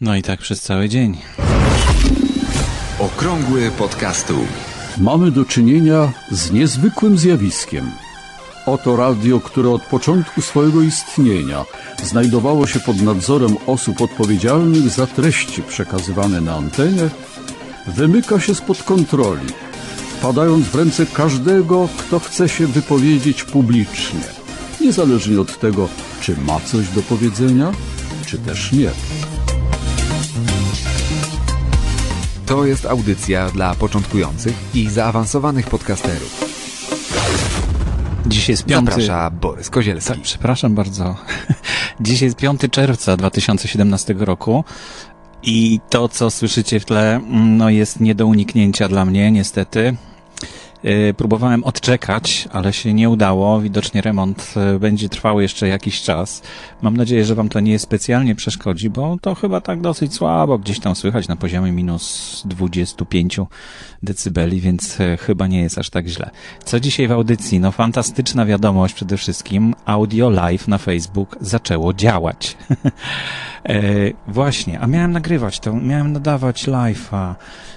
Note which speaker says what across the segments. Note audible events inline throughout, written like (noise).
Speaker 1: No i tak przez cały dzień.
Speaker 2: Okrągły podcastu.
Speaker 3: Mamy do czynienia z niezwykłym zjawiskiem. Oto radio, które od początku swojego istnienia znajdowało się pod nadzorem osób odpowiedzialnych za treści przekazywane na antenie, wymyka się spod kontroli, wpadając w ręce każdego, kto chce się wypowiedzieć publicznie, niezależnie od tego, czy ma coś do powiedzenia, czy też nie.
Speaker 2: To jest audycja dla początkujących i zaawansowanych podcasterów.
Speaker 1: Dziś jest piąty...
Speaker 2: Zaprasza Borys Kozielski.
Speaker 1: Tak, przepraszam bardzo. (laughs) Dziś jest 5 czerwca 2017 roku i to, co słyszycie w tle, no jest nie do uniknięcia dla mnie, niestety. Yy, próbowałem odczekać, ale się nie udało. Widocznie remont yy, będzie trwał jeszcze jakiś czas. Mam nadzieję, że Wam to nie specjalnie przeszkodzi, bo to chyba tak dosyć słabo gdzieś tam słychać na poziomie minus 25 decybeli, więc yy, chyba nie jest aż tak źle. Co dzisiaj w audycji? No fantastyczna wiadomość przede wszystkim. Audio live na Facebook zaczęło działać. (laughs) E, właśnie, a miałem nagrywać to, miałem nadawać live'a.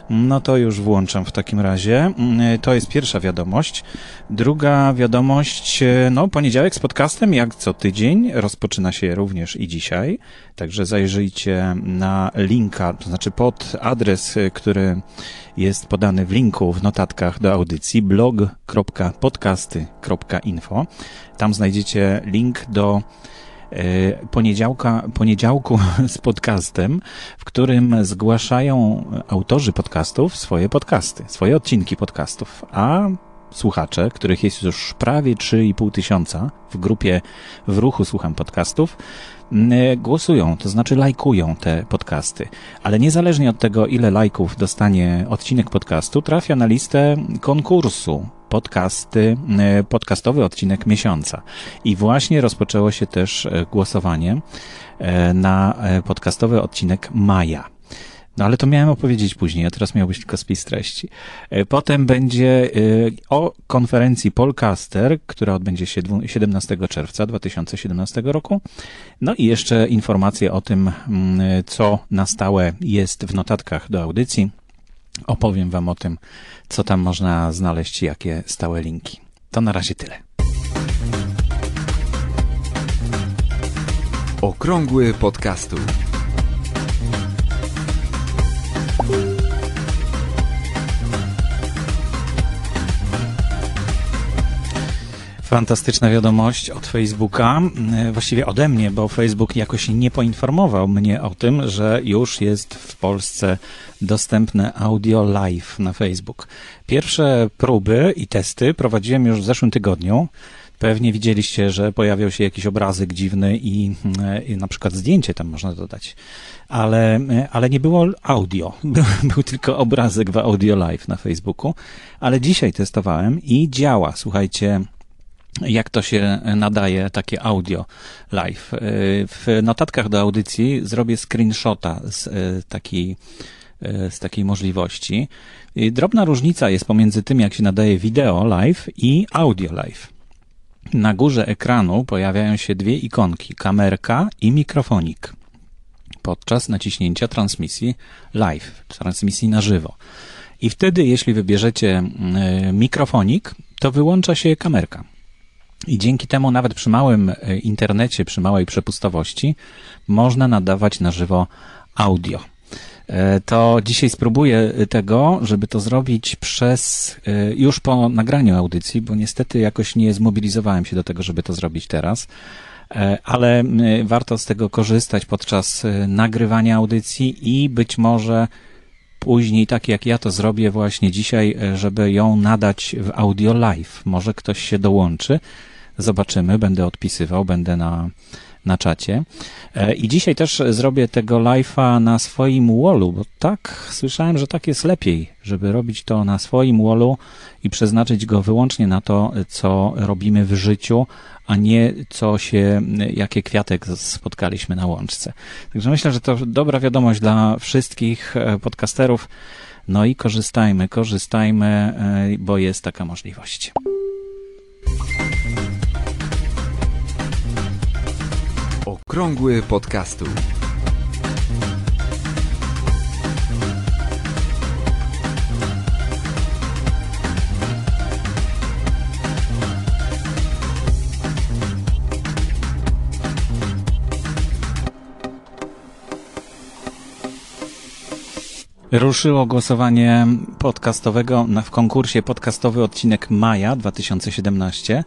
Speaker 1: No to już włączam w takim razie. Mm, To jest pierwsza wiadomość. Druga wiadomość, e, no poniedziałek z podcastem, jak co tydzień, rozpoczyna się również i dzisiaj. Także zajrzyjcie na linka, to znaczy pod adres, e, który jest podany w linku w notatkach do audycji blog.podcasty.info. Tam znajdziecie link do e, poniedziałka, poniedziałku (laughs) z podcastem, w którym zgłaszają autorzy podcastów swoje podcasty, swoje odcinki podcastów, a słuchacze, których jest już prawie 3,5 tysiąca w grupie w ruchu Słucham Podcastów, m, głosują, to znaczy lajkują te podcasty. Ale niezależnie od tego, ile lajków dostanie odcinek podcastu, trafia na listę konkursu podcasty, e, podcastowy odcinek miesiąca. I właśnie rozpoczęło się też e, głosowanie e, na podcastowy odcinek maja. No ale to miałem opowiedzieć później, a teraz miał być tylko spis treści. Potem będzie o konferencji Polcaster, która odbędzie się dwu- 17 czerwca 2017 roku. No i jeszcze informacje o tym, mm, co na stałe jest w notatkach do audycji. Opowiem Wam o tym, co tam można znaleźć, jakie stałe linki. To na razie tyle.
Speaker 2: Okrągły podcastu.
Speaker 1: Fantastyczna wiadomość od Facebooka, e, właściwie ode mnie, bo Facebook jakoś nie poinformował mnie o tym, że już jest w Polsce dostępne audio live na Facebook. Pierwsze próby i testy prowadziłem już w zeszłym tygodniu. Pewnie widzieliście, że pojawiał się jakiś obrazek dziwny i, e, i na przykład zdjęcie tam można dodać. Ale, e, ale nie było audio. (laughs) Był, był tylko obrazek w audio live na Facebooku. Ale dzisiaj testowałem i działa. Słuchajcie, jak to się nadaje takie audio live. Y, W notatkach do audycji zrobię screenshota z y, takiej, y, z takiej możliwości. Drobna różnica jest pomiędzy tym, jak się nadaje wideo live i audio live. Na górze ekranu pojawiają się dwie ikonki, kamerka i mikrofonik. Podczas naciśnięcia transmisji live, transmisji na żywo. I wtedy, jeśli wybierzecie y, mikrofonik, to wyłącza się kamerka. I dzięki temu nawet przy małym e, internecie, przy małej przepustowości, można nadawać na żywo audio. E, To dzisiaj spróbuję tego, żeby to zrobić przez e, już po nagraniu audycji, bo niestety jakoś nie zmobilizowałem się do tego, żeby to zrobić teraz. E, Ale warto z tego korzystać podczas e, nagrywania audycji i być może później, tak jak ja to zrobię właśnie dzisiaj, e, żeby ją nadać w audio live. Może ktoś się dołączy. Zobaczymy, będę odpisywał, będę na, na czacie. E, I dzisiaj też zrobię tego live'a na swoim wallu, bo tak słyszałem, że tak jest lepiej, żeby robić to na swoim wallu i przeznaczyć go wyłącznie na to, co robimy w życiu, a nie co się, jakie kwiatek spotkaliśmy na łączce. Także myślę, że to dobra wiadomość dla wszystkich e, podcasterów. No i korzystajmy, korzystajmy, e, bo jest taka możliwość.
Speaker 2: Okrągły podcastu.
Speaker 1: Ruszyło głosowanie podcastowego w konkursie podcastowy odcinek maja 2017.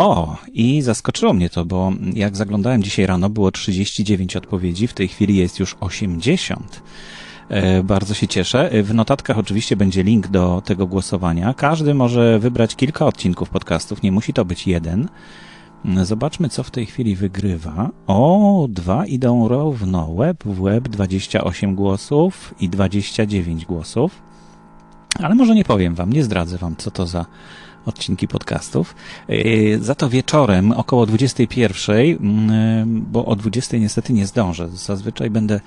Speaker 1: O, i zaskoczyło mnie to, bo jak zaglądałem dzisiaj rano, było 39 odpowiedzi, w tej chwili jest już 80. E, bardzo się cieszę. W notatkach oczywiście będzie link do tego głosowania. Każdy może wybrać kilka odcinków podcastów, nie musi to być jeden. Zobaczmy, co w tej chwili wygrywa. O, dwa idą równo. Web w web 28 głosów i 29 głosów. Ale może nie powiem wam, nie zdradzę wam, co to za odcinki podcastów. Yy, za to wieczorem około 21, yy, bo o 20 niestety nie zdążę. Zazwyczaj będę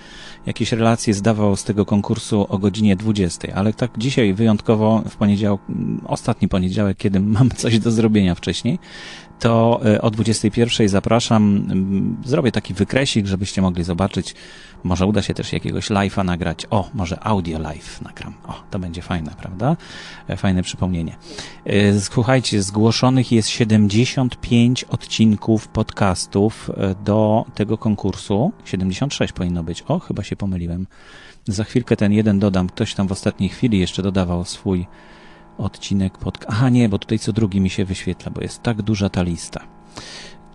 Speaker 1: jakieś relacje zdawał z tego konkursu o godzinie 20, ale tak dzisiaj wyjątkowo w poniedziałek, ostatni poniedziałek, kiedy (laughs) mam coś do zrobienia wcześniej, to e, o 21 zapraszam. Zrobię taki wykresik, żebyście mogli zobaczyć. Może uda się też jakiegoś live'a nagrać. O, może audio live nagram. O, to będzie fajne, prawda? E, fajne przypomnienie. E, słuchajcie, zgłoszonych jest 75 odcinków podcastów do tego konkursu. 76 powinno być. O, chyba się pomyliłem. Za chwilkę ten jeden dodam. Ktoś tam w ostatniej chwili jeszcze dodawał swój odcinek pod... Aha, nie, bo tutaj co drugi mi się wyświetla, bo jest tak duża ta lista.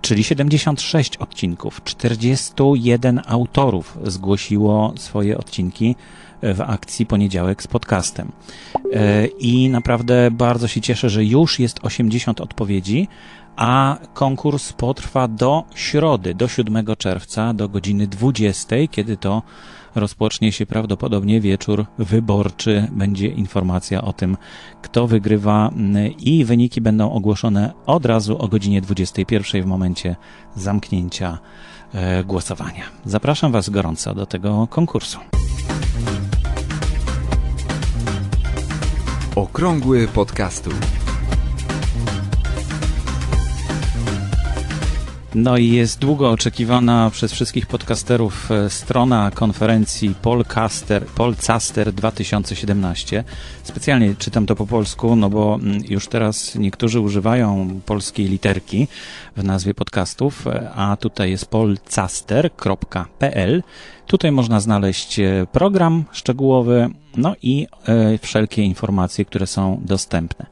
Speaker 1: Czyli 76 odcinków, 41 autorów zgłosiło swoje odcinki w akcji Poniedziałek z podcastem. E, I naprawdę bardzo się cieszę, że już jest 80 odpowiedzi, a konkurs potrwa do środy, do 7 czerwca, do godziny 20, kiedy to rozpocznie się prawdopodobnie wieczór wyborczy. Będzie informacja o tym, kto wygrywa i wyniki będą ogłoszone od razu o godzinie 21 w momencie zamknięcia e, głosowania. Zapraszam Was gorąco do tego konkursu.
Speaker 2: Okrągły podcastu.
Speaker 1: No i jest długo oczekiwana przez wszystkich podcasterów e, strona konferencji Polcaster, Polcaster 2017. Specjalnie czytam to po polsku, no bo mm, już teraz niektórzy używają polskiej literki w nazwie podcastów, e, a tutaj jest polcaster.pl. Tutaj można znaleźć e, program szczegółowy, no i wszelkie informacje, które są dostępne.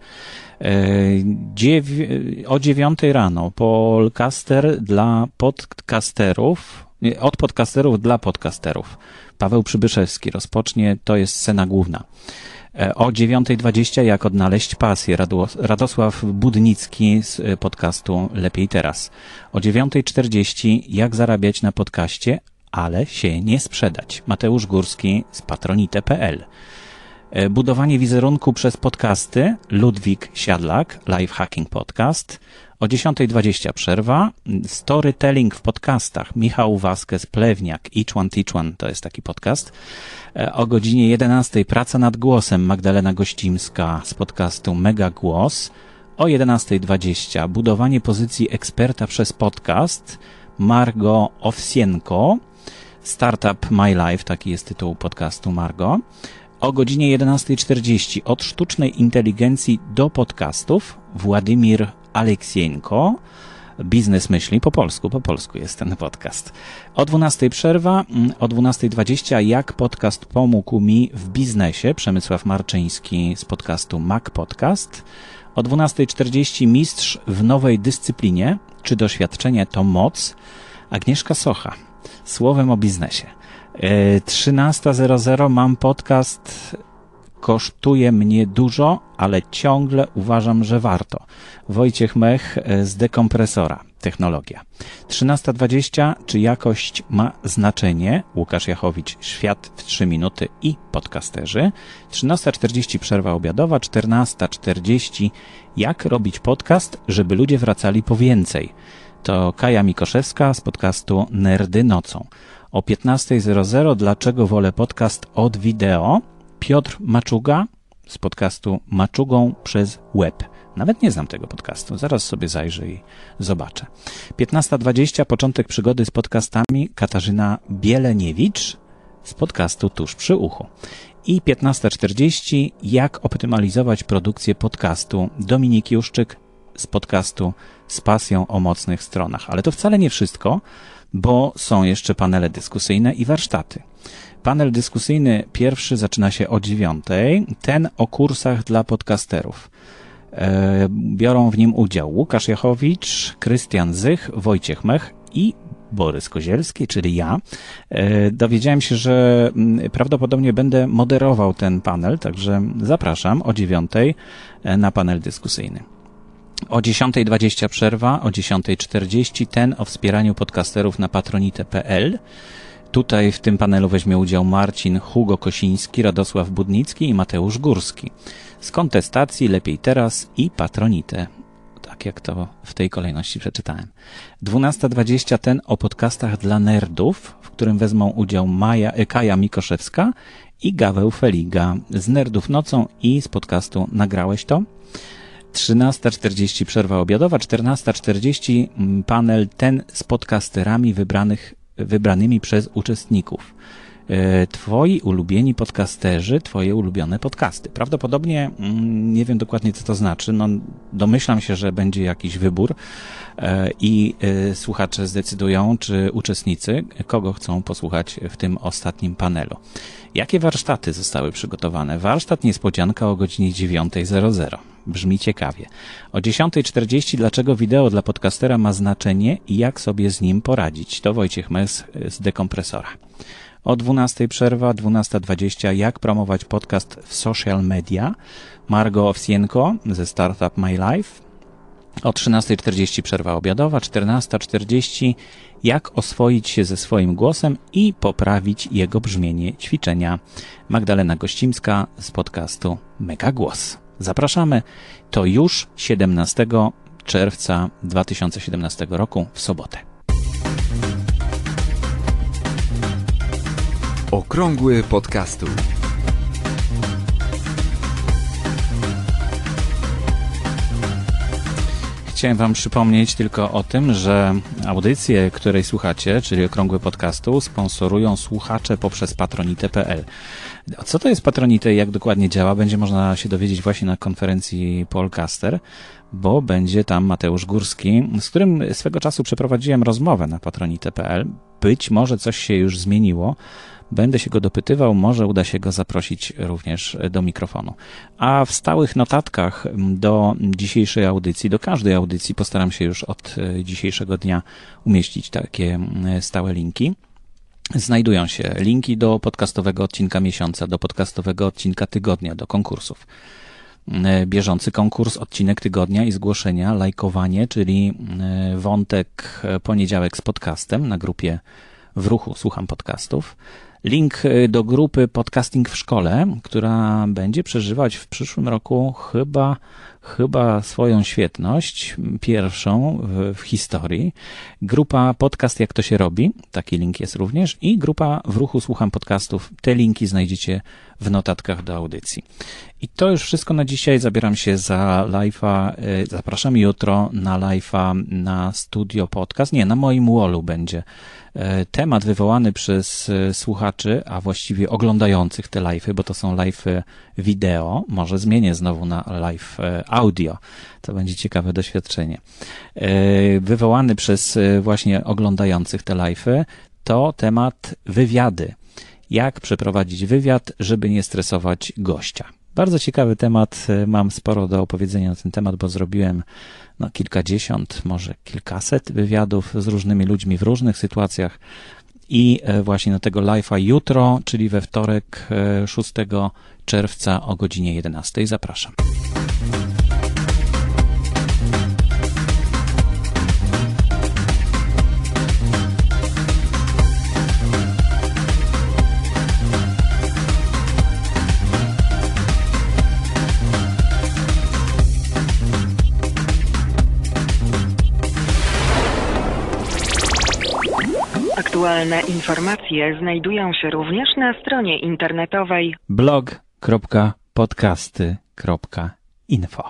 Speaker 1: O dziewiątej rano Polcaster dla podcasterów, od podcasterów dla podcasterów. Paweł Przybyszewski rozpocznie, to jest scena główna. E, o 9.20 jak odnaleźć pasję Radosław Budnicki z podcastu Lepiej Teraz. O 9.40 jak zarabiać na podcaście, ale się nie sprzedać. Mateusz Górski z patronite.pl. E, budowanie wizerunku przez podcasty. Ludwik Siadlak, Live Hacking Podcast. O 10.20 przerwa. Storytelling w podcastach. Michał Vasquez Plewniak, Each One Teach One, to jest taki podcast. E, o godzinie 11 praca nad głosem. Magdalena Gościmska z podcastu Mega Głos. O 11.20 budowanie pozycji eksperta przez podcast. Margo Owsienko. Startup My Life, taki jest tytuł podcastu Margo o godzinie 11.40 od sztucznej inteligencji do podcastów Władimir Aleksienko. Biznes myśli po polsku, po polsku jest ten podcast. O 12 przerwa, mm, o 12.20 jak podcast pomógł mi w biznesie. Przemysław Marczyński z podcastu Mac Podcast. O 12.40 mistrz w nowej dyscyplinie. Czy doświadczenie to moc? Agnieszka Socha. Słowem o biznesie. 13.00 mam podcast. Kosztuje mnie dużo, ale ciągle uważam, że warto. Wojciech Mech e, z dekompresora. Technologia. 13.20. Czy jakość ma znaczenie? Łukasz Jachowicz, Świat w 3 minuty i podcasterzy. 13.40 przerwa obiadowa. 14.40 Jak robić podcast, żeby ludzie wracali po więcej? To Kaja Mikoszewska z podcastu Nerdy Nocą o 15.00 Dlaczego wolę podcast od wideo? Piotr Maczuga z podcastu Maczugą przez web. Nawet nie znam tego podcastu, zaraz sobie zajrzę i zobaczę. 15.20 Początek przygody z podcastami Katarzyna Bieleniewicz z podcastu Tuż przy uchu. I 15.40 Jak optymalizować produkcję podcastu Dominik Juszczyk z podcastu Z pasją o mocnych stronach. Ale to wcale nie wszystko bo są jeszcze panele dyskusyjne i warsztaty. Panel dyskusyjny pierwszy zaczyna się o dziewiątej. Ten o kursach dla podcasterów. E, biorą w nim udział Łukasz Jachowicz, Krystian Zych, Wojciech Mech i Borys Kozielski, czyli ja. E, dowiedziałem się, że mm, prawdopodobnie będę moderował ten panel, także zapraszam o dziewiątej e, na panel dyskusyjny. O 10.20 przerwa, o 10.40 ten o wspieraniu podcasterów na patronite.pl. Tutaj w tym panelu weźmie udział Marcin Hugo Kosiński, Radosław Budnicki i Mateusz Górski. Z kontestacji Lepiej Teraz i Patronite. Tak jak to w tej kolejności przeczytałem. 12.20 ten o podcastach dla nerdów, w którym wezmą udział Maja, Kaja Mikoszewska i Gaweł Feliga z Nerdów Nocą i z podcastu Nagrałeś to? 13.40 przerwa obiadowa, 14.40 mm, panel ten z podcasterami wybranych, wybranymi przez uczestników. E, twoi ulubieni podcasterzy, twoje ulubione podcasty. Prawdopodobnie mm, nie wiem dokładnie, co to znaczy. No, domyślam się, że będzie jakiś wybór e, i e, słuchacze zdecydują, czy uczestnicy, kogo chcą posłuchać w tym ostatnim panelu. Jakie warsztaty zostały przygotowane? Warsztat niespodzianka o godzinie 9.00. Brzmi ciekawie. O 10.40 dlaczego wideo dla podcastera ma znaczenie i jak sobie z nim poradzić? To Wojciech Mes z dekompresora. O 12 przerwa, 12.20 jak promować podcast w social media. Margo Owsienko ze Startup My Life. O 13.40 przerwa obiadowa, 14.40 jak oswoić się ze swoim głosem i poprawić jego brzmienie ćwiczenia. Magdalena Gościmska z podcastu Mega Głos. Zapraszamy. To już 17 czerwca 2017 roku w sobotę.
Speaker 2: Okrągły podcastu.
Speaker 1: Chciałem Wam przypomnieć tylko o tym, że audycję, której słuchacie, czyli Okrągły Podcastu, sponsorują słuchacze poprzez patronite.pl. Co to jest patronite i jak dokładnie działa, będzie można się dowiedzieć właśnie na konferencji Polcaster, bo będzie tam Mateusz Górski, z którym swego czasu przeprowadziłem rozmowę na patronite.pl. Być może coś się już zmieniło, Będę się go dopytywał, może uda się go zaprosić również do mikrofonu. A w stałych notatkach do dzisiejszej audycji, do każdej audycji postaram się już od e, dzisiejszego dnia umieścić takie stałe linki. Znajdują się linki do podcastowego odcinka miesiąca, do podcastowego odcinka tygodnia, do konkursów. E, bieżący konkurs, odcinek tygodnia i zgłoszenia, lajkowanie, czyli e, wątek poniedziałek z podcastem na grupie w ruchu Słucham Podcastów. Link do grupy Podcasting w Szkole, która będzie przeżywać w przyszłym roku chyba, chyba swoją świetność, pierwszą w, w, historii. Grupa Podcast Jak to się robi, taki link jest również, i grupa w ruchu Słucham Podcastów. Te linki znajdziecie w notatkach do audycji. I to już wszystko na dzisiaj. Zabieram się za live'a. Y, zapraszam jutro na live'a na Studio Podcast. Nie, na moim wallu będzie E, temat wywołany przez e, słuchaczy, a właściwie oglądających te live'y, bo to są live'y wideo, może zmienię znowu na live audio, to będzie ciekawe doświadczenie. Wywołany przez właśnie oglądających te live'y, to temat wywiady. Jak przeprowadzić wywiad, żeby nie stresować gościa. Bardzo ciekawy temat, mam sporo do opowiedzenia na ten temat, bo zrobiłem no, kilkadziesiąt, może kilkaset wywiadów z różnymi ludźmi w różnych sytuacjach. I e, właśnie na tego live'a jutro, czyli we wtorek 6 e, czerwca o godzinie 11 zapraszam.
Speaker 4: Aktualne informacje znajdują się również na stronie internetowej
Speaker 1: blog.podcasty.info.